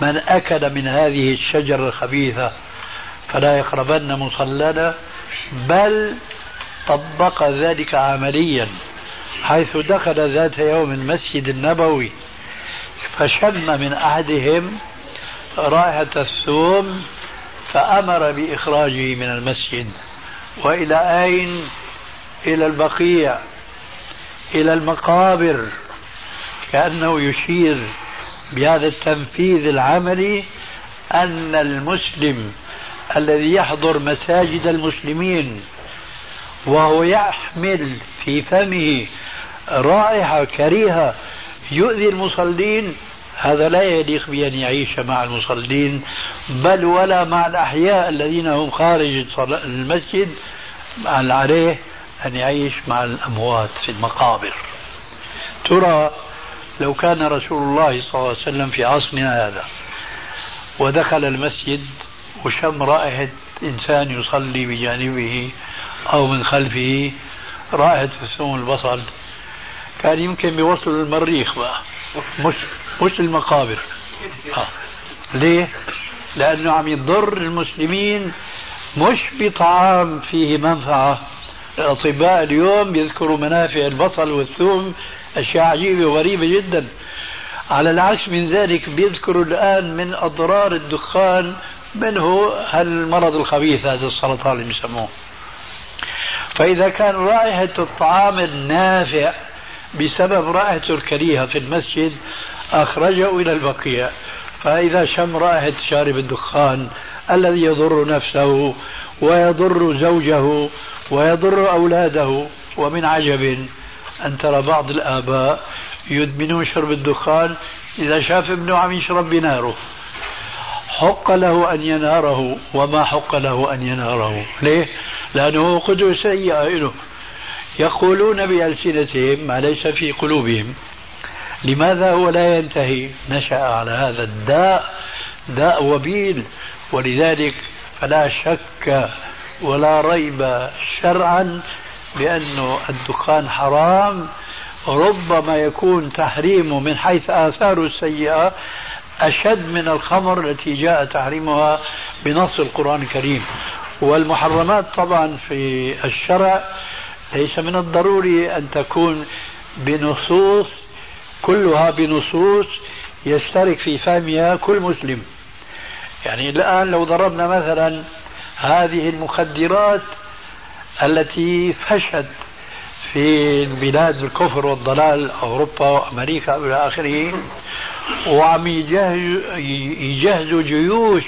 من أكل من هذه الشجرة الخبيثة. فلا يقربن مصلنا بل طبق ذلك عمليا حيث دخل ذات يوم المسجد النبوي فشم من أحدهم رائحة الثوم فأمر بإخراجه من المسجد. وإلى أين؟ إلى البقيع. إلى المقابر كأنه يشير بهذا التنفيذ العملي أن المسلم الذي يحضر مساجد المسلمين وهو يحمل في فمه رائحة كريهة يؤذي المصلين هذا لا يليق بأن يعيش مع المصلين بل ولا مع الأحياء الذين هم خارج المسجد عليه أن يعيش مع الأموات في المقابر ترى لو كان رسول الله صلى الله عليه وسلم في عصرنا هذا ودخل المسجد وشم رائحة إنسان يصلي بجانبه أو من خلفه رائحة الثوم البصل كان يمكن بيوصل المريخ بقى مش مش المقابر آه. ليه؟ لأنه عم يضر المسلمين مش بطعام فيه منفعة الأطباء اليوم يذكروا منافع البصل والثوم. أشياء عجيبة وغريبة جدا. على العكس من ذلك بيذكروا الآن من أضرار الدخان منه هالمرض الخبيث هذا السرطان اللي بيسموه فإذا كان رائحة الطعام النافع بسبب رائحته الكريهة في المسجد أخرجه إلى البقيع. فإذا شم رائحة شارب الدخان الذي يضر نفسه ويضر زوجه ويضر أولاده ومن عجب أن ترى بعض الآباء يدمنون شرب الدخان إذا شاف ابنه عم يشرب بناره. حق له أن يناره وما حق له أن يناره. ليه؟ لأنه قدوة سيئة له يقولون بألسنتهم ما ليس في قلوبهم. لماذا هو لا ينتهي؟ نشأ على هذا الداء داء وبيل. ولذلك فلا شك ولا ريب شرعا بأن الدخان حرام ربما يكون تحريمه من حيث آثاره السيئة أشد من الخمر التي جاء تحريمها بنص القرآن الكريم. والمحرمات طبعا في الشرع ليس من الضروري أن تكون بنصوص كلها بنصوص يشترك في فهمها كل مسلم. يعني الآن لو ضربنا مثلا هذه المخدرات التي فشت في بلاد الكفر والضلال أوروبا وأمريكا إلى آخره وعم يجهزوا جيوش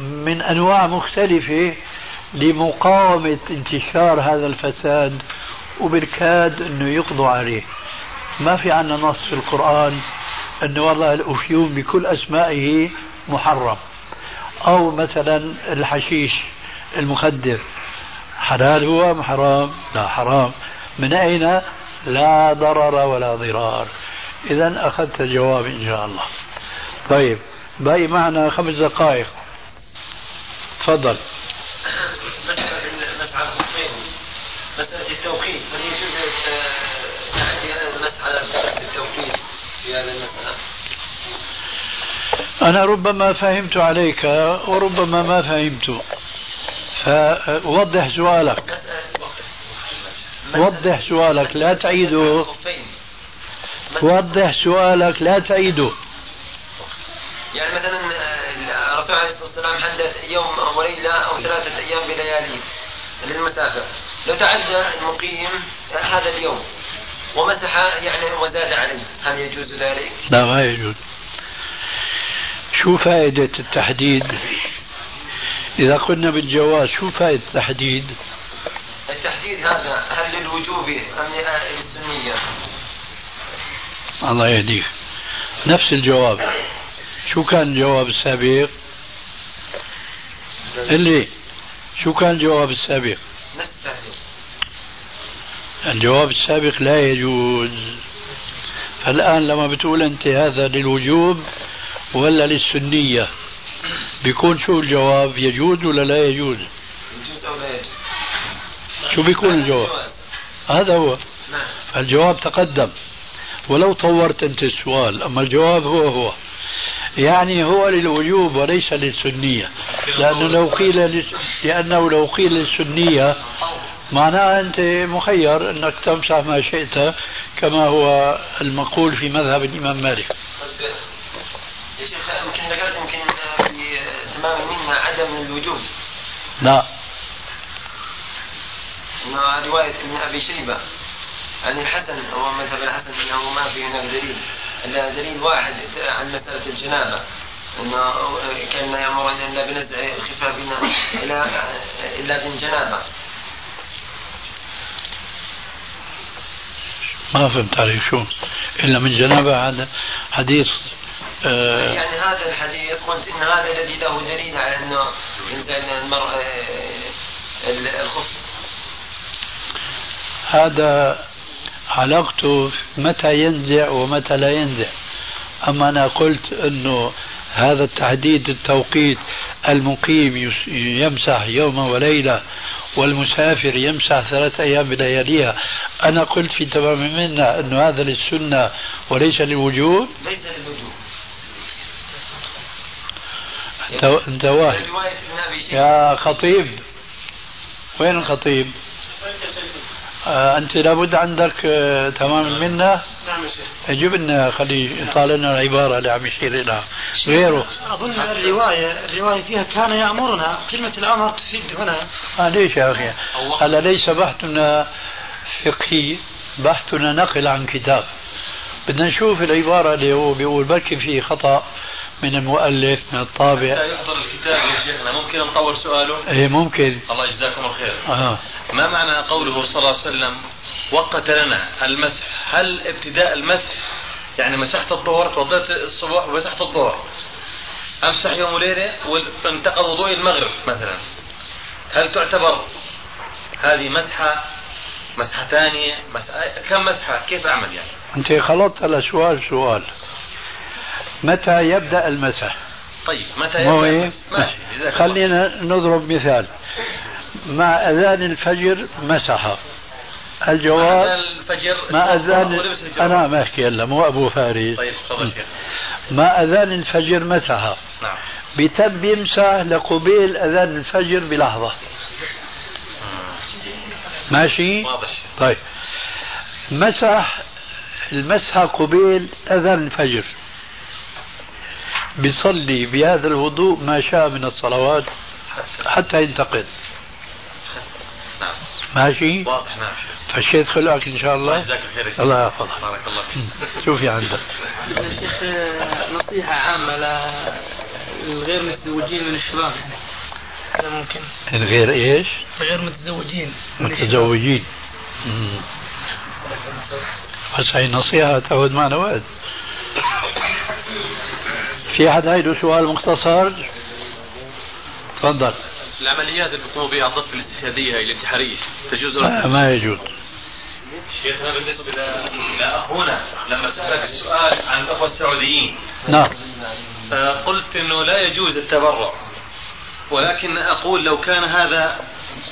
من أنواع مختلفة لمقاومة انتشار هذا الفساد وبالكاد أنه يقضوا عليه. ما في عنا نص في القرآن أنه والله الأفيون بكل أسمائه محرم. أو مثلا الحشيش المخدر. حلال هو أم حرام؟ لا حرام. من أين؟ لا ضرر ولا ضرار. إذا أخذت الجواب إن شاء الله. طيب باقي معنا خمس دقائق. تفضل. مسألة التوقيت هل يجوز مسألة التوقيت في هذه المسألة؟ أنا ربما فهمت عليك وربما ما فهمت. فوضح سؤالك. وضح سؤالك لا تعيده وضح سؤالك لا تعيده يعني مثلا الرسول عليه الصلاة والسلام حدث يوم وليله أو ثلاثة أيام بلياليه للمسافر. لو تعدى المقيم هذا اليوم ومسح يعني وزاد عليه هل يجوز ذلك؟ لا ما يجوز. شو فائدة التحديد؟ إذا قلنا بالجواز شو فائدة التحديد؟ التحديد هذا هل للوجوب أم للسنية؟ الله يهديك نفس الجواب شو كان الجواب السابق؟ اللي شو كان الجواب السابق؟ الجواب السابق لا يجوز فالآن لما بتقول أنت هذا للوجوب ولا للسنية. بيكون شو الجواب؟ يجوز ولا لا يجوز؟ يجوز أو لا يجوز؟ شو بيكون الجواب؟ هذا هو. الجواب تقدم. ولو طورت أنت السؤال أما الجواب هو هو. يعني هو للوجوب وليس للسنية. لأنه لو قيل لأنه لو قيل للسنية معناها أنت مخير أنك تمسح ما شئت كما هو المقول في مذهب الإمام مالك. يا شيخ يمكن ذكرت يمكن في تمام المنة عدم الوجوب لا. رواية ابن أبي شيبة عن الحسن هو مذهب الحسن أنه ما في هناك دليل. إلا دليل واحد عن مسألة الجنابة أنه كان يأمر إلا بنزع خفافنا إلا إلا بالجنابة. ما فهمت عليك شو؟ إلا من جنابة هذا حديث آه. يعني هذا الحديث قلت إن هذا الذي له دليل على انه ينزل المرء آه، الخف هذا علاقته متى ينزع ومتى لا ينزع. أما أنا قلت انه هذا التحديد التوقيت المقيم يمسح يوما وليلة والمسافر يمسح ثلاثة أيام بلياليها. أنا قلت في تمام منا أنه هذا للسنة وليس للوجوب ليس للوجوب انت انت واحد يا خطيب. وين الخطيب؟ آه أنت لابد عندك آه تمام المنة. نعم يا جيب لنا خلي يطالع لنا العبارة اللي عم يشير لها غيره. أظن الرواية الرواية فيها كان يأمرنا. كلمة الأمر تفيد هنا. آه ليش يا أخي؟ هلا ليس بحثنا فقهي بحثنا نقل عن كتاب. بدنا نشوف العبارة اللي هو بيقول بركي في خطأ. من المؤلف من الطابع. حتى يحضر الكتاب يا شيخنا. ممكن نطور سؤاله؟ إيه ممكن. الله يجزاكم الخير. آه. ما معنى قوله صلى الله عليه وسلم وقت لنا المسح؟ هل ابتداء المسح يعني مسحت الظهر توضيت الصبح ومسحت الظهر. أمسح يوم وليلة وانتقض وضوء المغرب مثلا. هل تعتبر هذه مسحة مسحة ثانية مسحة كم مسحة؟ كيف أعمل يعني؟ أنت خلطت الاسؤال سؤال. متى يبدأ المسح؟ طيب متى يبدأ؟ المسح؟ ماشي الله خلينا نضرب مثال. مع أذان الفجر مسح. الجواب أذان الفجر مع توضأ اذان. أنا ما أحكي هلا مو أبو فارس. طيب تفضل مع أذان الفجر مسح. نعم. بتم يمسح لقبيل أذان الفجر بلحظة. ماشي؟ واضح طيب. مسح المسحة قبيل أذان الفجر. بيصلي بهذا الوضوء ما شاء من الصلوات حتى ينتقل. نعم ماشي؟ واضح نعم. فشيت خلقك إن شاء الله. يا شيخ. الله يحفظك. بارك الله فيك. شوفي عندك. يا شيخ آه، نصيحة عامة للغير متزوجين من الشباب. هذا ممكن. من غير إيش؟ غير متزوجين. متزوجين. بس هي نصيحة تاخذ معنا وقت. في حد هيدو سؤال مختصر؟ تفضل. العمليات اللي بيقوموا بها الضبط الاستشهادية هي الانتحاريه تجوز لا ما يجوز. شيخنا بالنسبة لاخونا لما سألك السؤال عن الأخوة السعوديين. نعم. قلت إنه لا يجوز التبرع. ولكن أقول لو كان هذا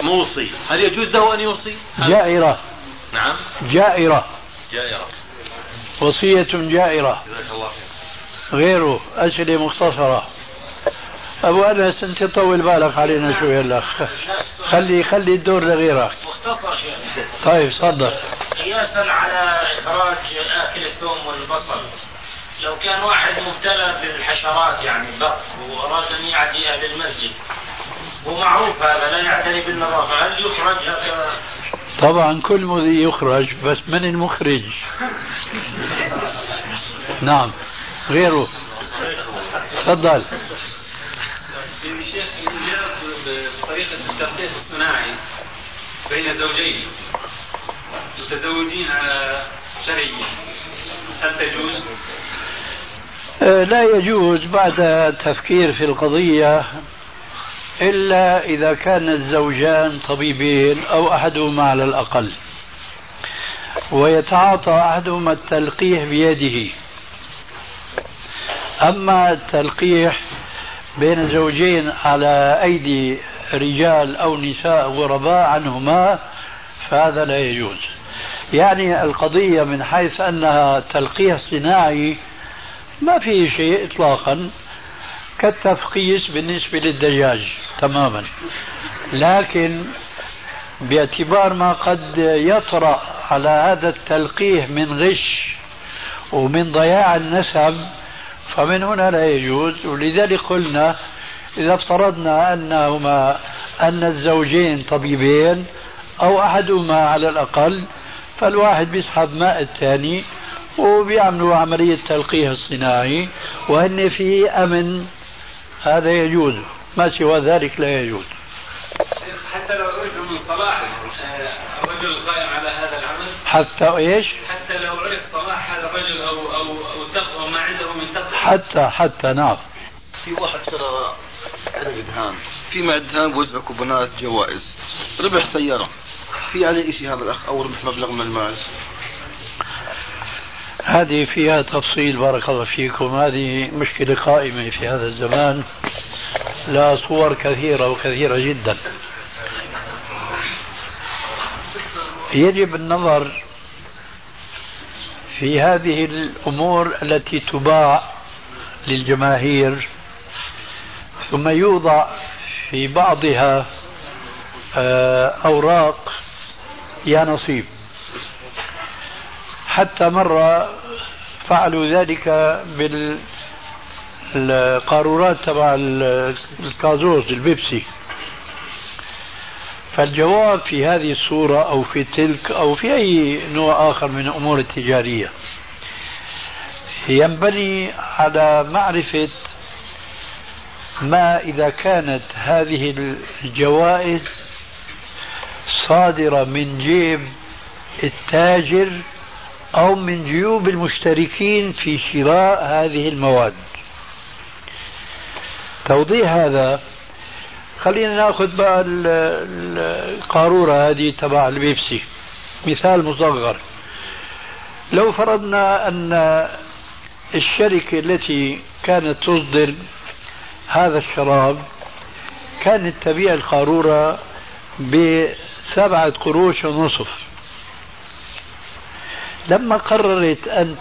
موصي هل يجوز له أن يوصي؟ جائرة. نعم. جائرة. جائرة. وصية جائرة. جزاك الله خير. غيره أسئلة مختصرة. أبو أنس أنت طول بالك علينا شوي هلا. خلي خلي الدور لغيرك. مختصر شيخ. طيب تفضل. قياسا على إخراج اكل الثوم والبصل. لو كان واحد مبتلى بالحشرات يعني البط وأراد أن يعدي أهل المسجد ومعروف هذا لا يعتني بالنظافه هل يخرج هذا؟ طبعا كل مذي يخرج بس من المخرج؟ نعم. غيره. تفضل. الشيخ بطريقة التلقيح الصناعي بين زوجين متزوجين على شرعي هل تجوز؟ آه، لا يجوز بعد التفكير في القضية إلا إذا كان الزوجان طبيبين أو أحدهما على الأقل. ويتعاطى أحدهما التلقيح بيده. أما التلقيح بين زوجين على أيدي رجال أو نساء غرباء عنهما فهذا لا يجوز. يعني القضية من حيث أنها تلقيح صناعي ما فيه شيء إطلاقا كالتفقيس بالنسبة للدجاج تماما. لكن باعتبار ما قد يطرأ على هذا التلقيح من غش ومن ضياع النسب فمن هنا لا يجوز ولذلك قلنا إذا افترضنا أنهما أن الزوجين طبيبين أو أحدهما على الأقل فالواحد بيسحب ماء الثاني وبيعملوا عملية تلقيح الصناعي وهن في أمن. هذا يجوز ما سوى ذلك لا يجوز. حتى لو عرف من صلاح الرجل القائم على هذا العمل. حتى إيش؟ حتى لو عرف صلاح هذا الرجل أو حتى حتى نعم في واحد شرى علب دهان في مع الدهان بوزع كوبونات جوائز. ربح سيارة. في عليه شيء هذا الأخ؟ أو ربح مبلغ من المال. هذه فيها تفصيل بارك الله فيكم. هذه مشكلة قائمة في هذا الزمان. لها صور كثيرة وكثيرة جدا. يجب النظر في هذه الأمور التي تباع للجماهير ثم يوضع في بعضها آه، أوراق يا نصيب. حتى مرة فعلوا ذلك بالقارورات تبع الكازوز البيبسي. فالجواب في هذه الصورة أو في تلك أو في أي نوع آخر من الأمور التجارية ينبني على معرفة ما إذا كانت هذه الجوائز صادرة من جيب التاجر أو من جيوب المشتركين في شراء هذه المواد. توضيح هذا خلينا نأخذ بقى القارورة هذه تبع البيبسي. مثال مصغر. لو فرضنا أن الشركة التي كانت تصدر هذا الشراب كانت تبيع القارورة بسبعة قروش ونصف. لما قررت أن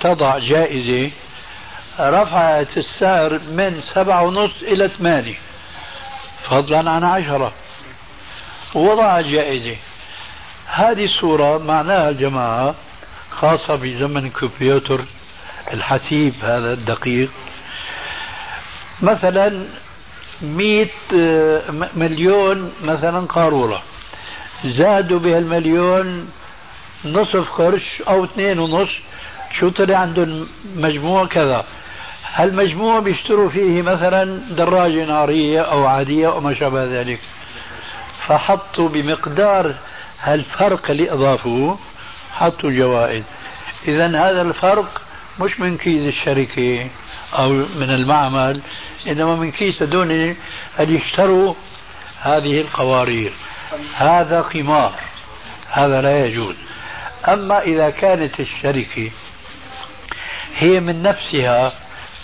تضع جائزة رفعت السعر من سبعة ونص إلى ثمانية فضلا عن عشرة. ووضعت جائزة. هذه الصورة معناها جماعة خاصة بزمن الكمبيوتر. الحسيب هذا الدقيق. مثلا مئة آه، مليون مثلا قارورة. زادوا بهالمليون نصف قرش أو اثنين ونص شو طلع عندهم؟ مجموع كذا. هالمجموع بيشتروا فيه مثلا دراجة نارية أو عادية أو ما شابه ذلك؟ فحطوا بمقدار هالفرق اللي أضافوه حطوا جوائز. إذا هذا الفرق مش من كيس الشركة أو من المعمل إنما من كيس هذول اللي اشتروا هذه القوارير. هذا قمار. هذا لا يجوز. أما إذا كانت الشركة هي من نفسها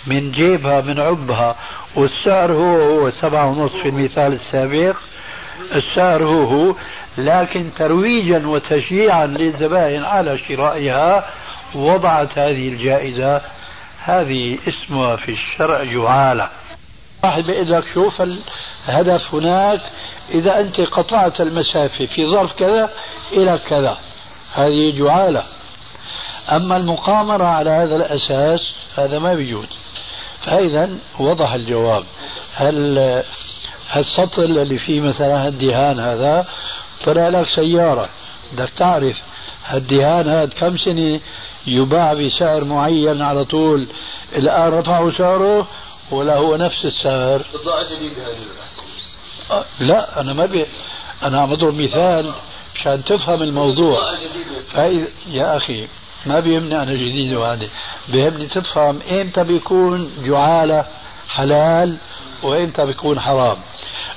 من جيبها من عبها والسعر هو هو سبعة ونصف في المثال السابق السعر هو هو لكن ترويجا وتشجيعا للزبائن على شرائها وضعت هذه الجائزة هذه اسمها في الشرع جعالة. واحد بيقول لك شوف الهدف هناك إذا أنت قطعت المسافة في ظرف كذا إلى كذا. هذه جعالة. أما المقامرة على هذا الأساس هذا ما بيجوز. فإذا وضح الجواب. هل هالسطل اللي فيه مثلا هالدهان هذا طلع لك سيارة بدك تعرف هالدهان هذا كم سنة يباع بسعر معين على طول. الآن رفعوا سعره ولا هو نفس السعر. بضاعة جديدة هذه أه لا أنا ما بي أنا عم أضرب مثال مشان تفهم الموضوع. فإذا يا أخي ما بيهمني أنا جديد وهذا بيهمني تفهم إمتى بيكون جعالة حلال وإمتى بيكون حرام.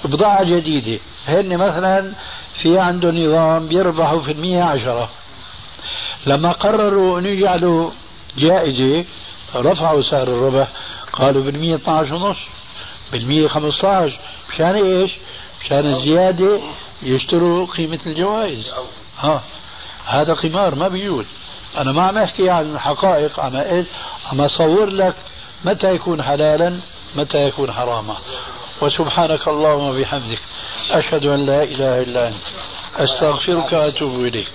بضاعة جديدة. هن مثلا في عنده نظام بيربحوا في المية عشرة. لما قرروا أن يجعلوا جائزة رفعوا سعر الربح قالوا بالمية 12 ونص بالمية 15 مشان إيش؟ مشان الزيادة يشتروا قيمة الجوائز. ها هذا قمار ما بيجوز. أنا ما عم أحكي عن الحقائق عم إيش عم أصور لك متى يكون حلالا متى يكون حراما. وسبحانك اللهم وبحمدك أشهد أن لا إله إلا أنت أستغفرك وأتوب إليك.